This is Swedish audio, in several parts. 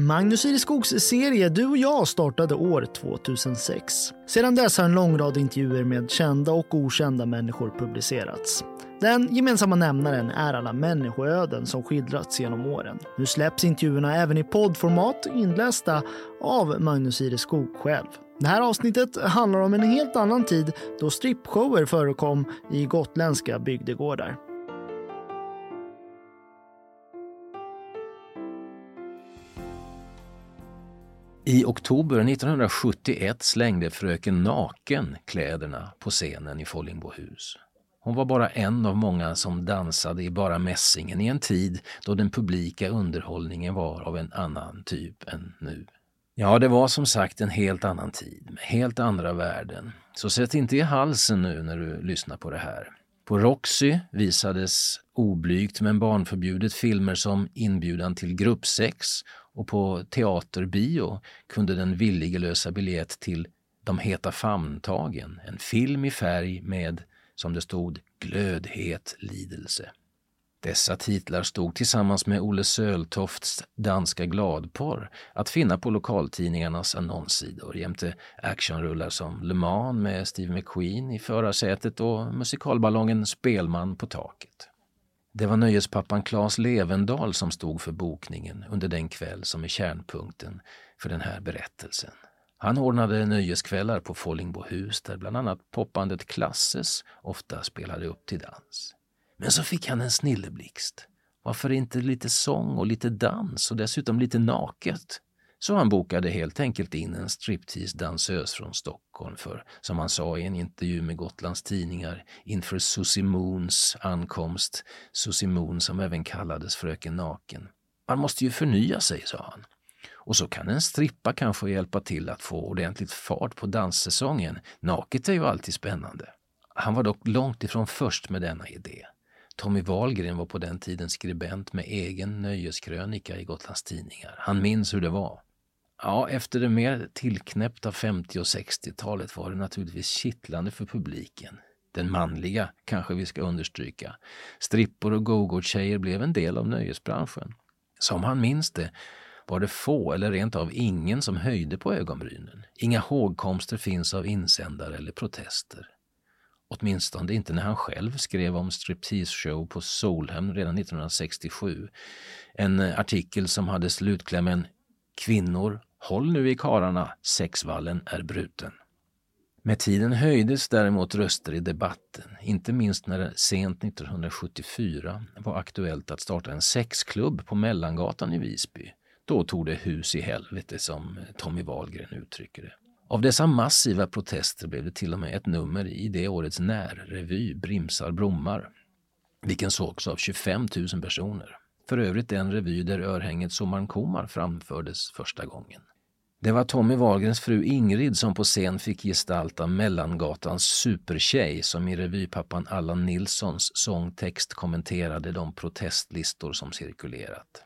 Magnus Ireskogs serie Du och jag startade år 2006. Sedan dess har en lång rad intervjuer med kända och okända människor publicerats. Den gemensamma nämnaren är alla människoöden som skildrats genom åren. Nu släpps intervjuerna även i poddformat inlästa av Magnus Ireskog själv. Det här avsnittet handlar om en helt annan tid då strippshower förekom i gotländska bygdegårdar. I oktober 1971 slängde fröken Naken kläderna på scenen i Follingbohus. Hon var bara en av många som dansade i bara mässingen i en tid då den publika underhållningen var av en annan typ än nu. Ja, det var som sagt en helt annan tid med helt andra värden. Så sätt inte i halsen nu när du lyssnar på det här. På Roxy visades oblygt men barnförbjudet filmer som Inbjudan till gruppsex och på teaterbio kunde den villige lösa biljett till De heta famntagen, en film i färg med, som det stod, glödhet lidelse. Dessa titlar stod tillsammans med Olle Söltofts danska gladporr att finna på lokaltidningarnas annonssidor jämte actionrullar som Le Mans med Steve McQueen i förarsätet och musikalballongen Spelman på taket. Det var nöjespappan Claes Levendal som stod för bokningen under den kväll som är kärnpunkten för den här berättelsen. Han ordnade nöjeskvällar på Follingbohus där bland annat popbandet Klasses ofta spelade upp till dans. Men så fick han en snilleblixt. Varför inte lite sång och lite dans och dessutom lite naket? Så han bokade helt enkelt in en striptease-dansös från Stockholm för, som han sa i en intervju med Gotlands tidningar inför Susie Moons ankomst, Susie Moon som även kallades Fröken Naken. Man måste ju förnya sig, sa han. Och så kan en strippa kanske hjälpa till att få ordentligt fart på danssäsongen. Naket är ju alltid spännande. Han var dock långt ifrån först med denna idé. Tommy Wahlgren var på den tiden skribent med egen nöjeskrönika i Gotlands tidningar. Han minns hur det var. Ja, efter det mer tillknäppta 50 och 60-talet var det naturligtvis kittlande för publiken. Den manliga, kanske vi ska understryka. Strippor och go-go-tjejer blev en del av nöjesbranschen. Som han minns det var det få eller rent av ingen som höjde på ögonbrynen. Inga hågkomster finns av insändare eller protester. Åtminstone inte när han själv skrev om striptease-show på Solhem redan 1967. En artikel som hade slutklämmen Kvinnor, håll nu i kararna, sexvallen är bruten. Med tiden höjdes däremot röster i debatten, inte minst när det sent 1974 var aktuellt att starta en sexklubb på Mellangatan i Visby. Då tog det hus i helvete som Tommy Wahlgren uttrycker det. Av dessa massiva protester blev det till och med ett nummer i det årets närrevy Brimsar Brommar, vilken sågs av 25 000 personer. För övrigt den revy där örhänget Sommaren Komar framfördes första gången. Det var Tommy Wahlgrens fru Ingrid som på scen fick gestalta Mellangatans supertjej som i revypappan Allan Nilssons sångtext kommenterade de protestlistor som cirkulerat.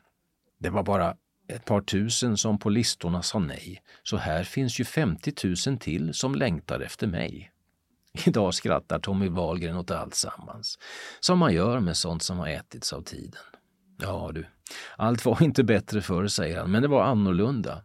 Det var bara ett par tusen som på listorna sa nej, så här finns ju 50 000 till som längtar efter mig. Idag skrattar Tommy Wahlgren åt alltsammans, som man gör med sånt som har ätits av tiden. Ja du, allt var inte bättre förr, säger han, men det var annorlunda.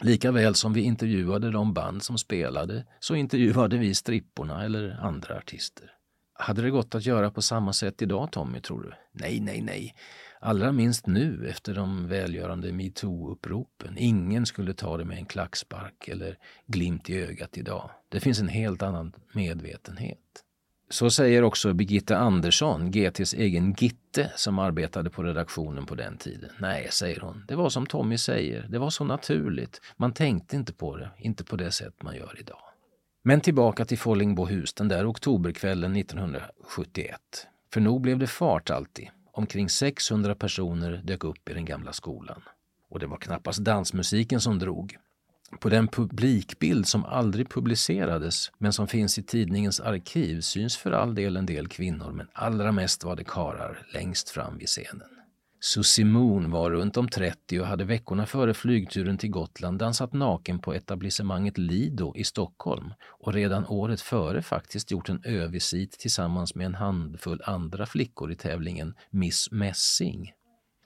Likaväl som vi intervjuade de band som spelade så intervjuade vi stripporna eller andra artister. Hade det gått att göra på samma sätt idag, Tommy, tror du? Nej, nej, nej. Allra minst nu efter de välgörande metoo-uppropen. Ingen skulle ta det med en klackspark eller glimt i ögat idag. Det finns en helt annan medvetenhet. Så säger också Birgitta Andersson, GTs egen Gitte, som arbetade på redaktionen på den tiden. Nej, säger hon, det var som Tommy säger, det var så naturligt. Man tänkte inte på det, inte på det sätt man gör idag. Men tillbaka till Follingbohus den där oktoberkvällen 1971. För nog blev det fart alltid. Omkring 600 personer dök upp i den gamla skolan. Och det var knappast dansmusiken som drog. På den publikbild som aldrig publicerades men som finns i tidningens arkiv syns för all del en del kvinnor men allra mest var det karar längst fram vid scenen. Susie Moon var runt om 30 och hade veckorna före flygturen till Gotland dansat naken på etablissemanget Lido i Stockholm och redan året före faktiskt gjort en övisit tillsammans med en handfull andra flickor i tävlingen Miss Messing.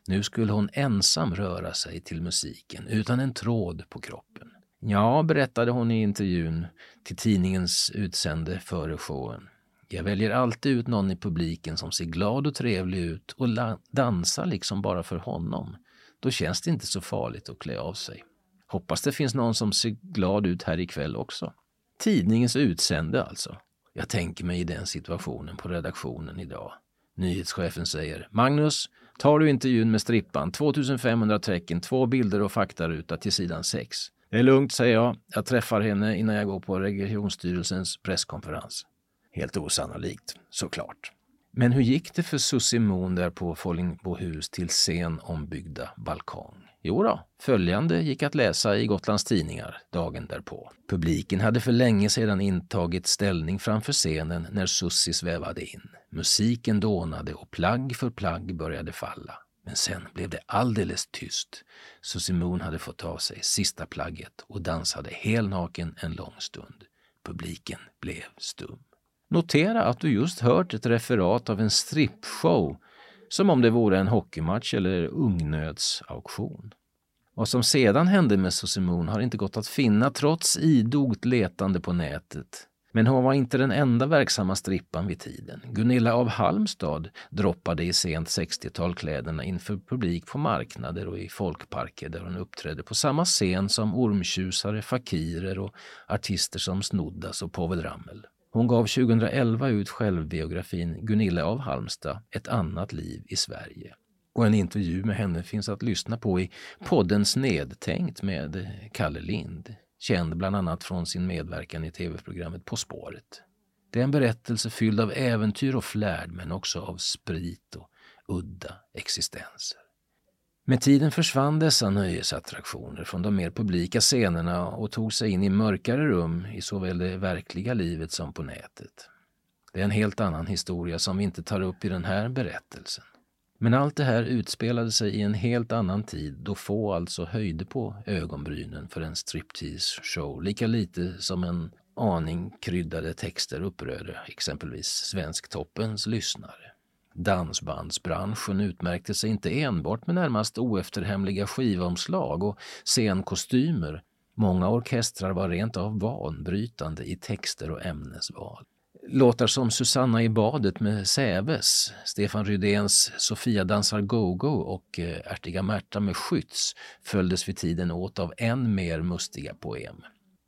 Nu skulle hon ensam röra sig till musiken utan en tråd på kroppen. Ja, berättade hon i intervjun till tidningens utsände före showen. Jag väljer alltid ut någon i publiken som ser glad och trevlig ut och dansar liksom bara för honom. Då känns det inte så farligt att klä av sig. Hoppas det finns någon som ser glad ut här ikväll också. Tidningens utsände alltså. Jag tänker mig i den situationen på redaktionen idag. Nyhetschefen säger Magnus, tar du intervjun med strippan, 2500 tecken, två bilder och faktaruta till sidan 6. Det är lugnt, säger jag. Jag träffar henne innan jag går på regionstyrelsens presskonferens. Helt osannolikt, såklart. Men hur gick det för Susie Moon där på Follingbohus till sen ombyggda balkong? Jo då, följande gick att läsa i Gotlands tidningar dagen därpå. Publiken hade för länge sedan intagit ställning framför scenen när Sussi svävade in. Musiken dånade och plagg för plagg började falla. Men sen blev det alldeles tyst. Susie Moon hade fått av sig sista plagget och dansade helnaken en lång stund. Publiken blev stum. Notera att du just hört ett referat av en strippshow som om det vore en hockeymatch eller ungnötsauktion. Vad som sedan hände med Sosimon har inte gått att finna trots idogt letande på nätet. Men hon var inte den enda verksamma strippan vid tiden. Gunilla av Halmstad droppade i sent 60-tal kläderna inför publik på marknader och i folkparker där hon uppträdde på samma scen som ormtjusare, fakirer och artister som Snoddas och Povel Ramel. Hon gav 2011 ut självbiografin Gunilla av Halmstad, Ett annat liv i Sverige. Och en intervju med henne finns att lyssna på i podden Snedtänkt med Kalle Lind, känd bland annat från sin medverkan i tv-programmet På spåret. Det är en berättelse fylld av äventyr och flärd men också av sprit och udda existenser. Med tiden försvann dessa nöjesattraktioner från de mer publika scenerna och tog sig in i mörkare rum i såväl det verkliga livet som på nätet. Det är en helt annan historia som vi inte tar upp i den här berättelsen. Men allt det här utspelade sig i en helt annan tid då få alltså höjde på ögonbrynen för en striptease-show lika lite som en aning kryddade texter upprörde exempelvis Svensktoppens lyssnare. Dansbandsbranschen utmärkte sig inte enbart med närmast oefterhämliga skivomslag och scenkostymer. Många orkestrar var rent av vanbrytande i texter och ämnesval. Låtar som Susanna i badet med Säves, Stefan Rydéns Sofia dansar go-go och eh, Ärtiga Märta med Skytts följdes vid tiden åt av än mer mustiga poem.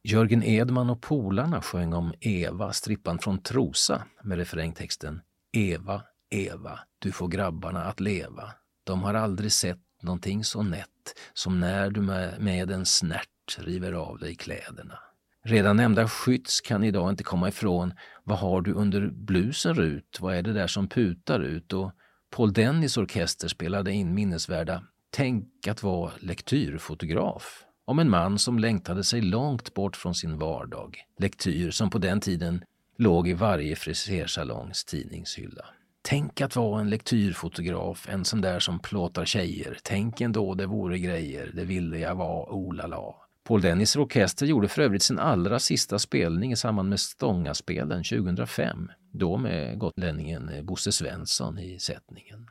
Jörgen Edman och Polarna sjöng om Eva, strippan från Trosa med refrängtexten Eva, Eva, du får grabbarna att leva. De har aldrig sett någonting så nätt som när du med, en snärt river av dig kläderna. Redan nämnda skytts kan idag inte komma ifrån vad har du under blusen Rut? Vad är det där som putar ut? Och Paul Dennis orkester spelade in minnesvärda Tänk att vara lektyrfotograf om en man som längtade sig långt bort från sin vardag. Lektyr som på den tiden låg i varje frisersalongs tidningshylla. Tänk att vara en lektyrfotograf, en sån där som plåtar tjejer. Tänk ändå det vore grejer, det ville jag vara, olala. Paul Dennis orkester gjorde för övrigt sin allra sista spelning i samband med Stångaspelen 2005. Då med gotlänningen eh, Bosse Svensson i sättningen.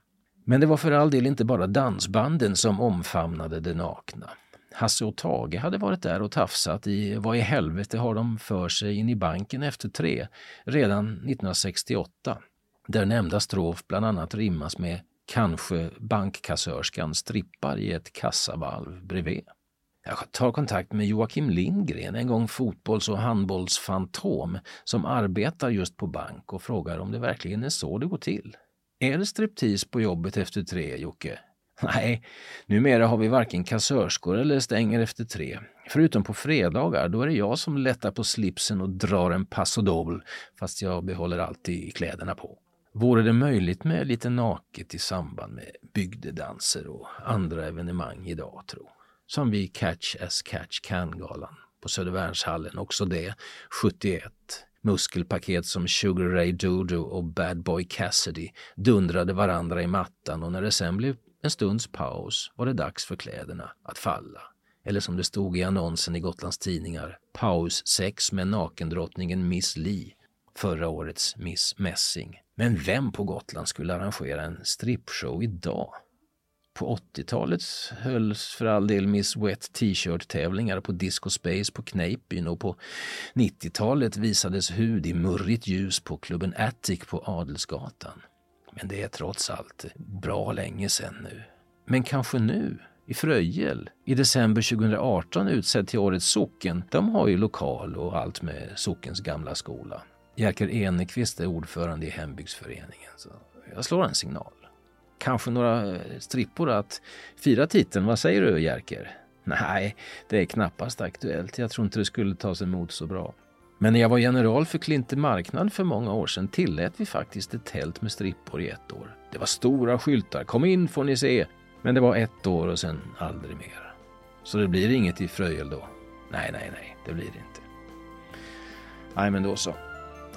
Men det var för all del inte bara dansbanden som omfamnade det nakna. Hasse och Tage hade varit där och tafsat i Vad i helvete har de för sig in i banken efter tre redan 1968 där nämnda strof bland annat rimmas med Kanske bankkassörskan strippar i ett kassavalv bredvid. Jag tar kontakt med Joakim Lindgren, en gång fotbolls och handbollsfantom som arbetar just på bank och frågar om det verkligen är så det går till. Är det striptease på jobbet efter tre, Jocke? Nej, numera har vi varken kassörskor eller stänger efter tre. Förutom på fredagar, då är det jag som lättar på slipsen och drar en paso doble, fast jag behåller alltid kläderna på. Vore det möjligt med lite naket i samband med bygdedanser och andra evenemang idag, tro? Som vid Catch as Catch Can-galan på Södervärnshallen, också det 71. Muskelpaket som Sugar Ray Dodo och Bad Boy Cassidy dundrade varandra i mattan och när det sen blev en stunds paus var det dags för kläderna att falla. Eller som det stod i annonsen i Gotlands tidningar, paus sex med nakendrottningen Miss Li, förra årets Miss Messing. Men vem på Gotland skulle arrangera en strippshow idag? På 80-talet hölls för all del Miss Wet T-shirt-tävlingar på Disco Space på Kneippbyn och på 90-talet visades hud i murrigt ljus på klubben Attic på Adelsgatan. Men det är trots allt bra länge sedan nu. Men kanske nu, i Fröjel, i december 2018 utsedd till årets socken. De har ju lokal och allt med sockens gamla skola. Jerker Enekvist är ordförande i hembygdsföreningen. Så jag slår en signal. Kanske några eh, strippor att fira titeln. Vad säger du Jerker? Nej, det är knappast aktuellt. Jag tror inte det skulle tas emot så bra. Men när jag var general för Klinte marknad för många år sedan tillät vi faktiskt ett tält med strippor i ett år. Det var stora skyltar. Kom in får ni se. Men det var ett år och sen aldrig mer. Så det blir inget i Fröjel då? Nej, nej, nej, det blir det inte. Nej, men då så.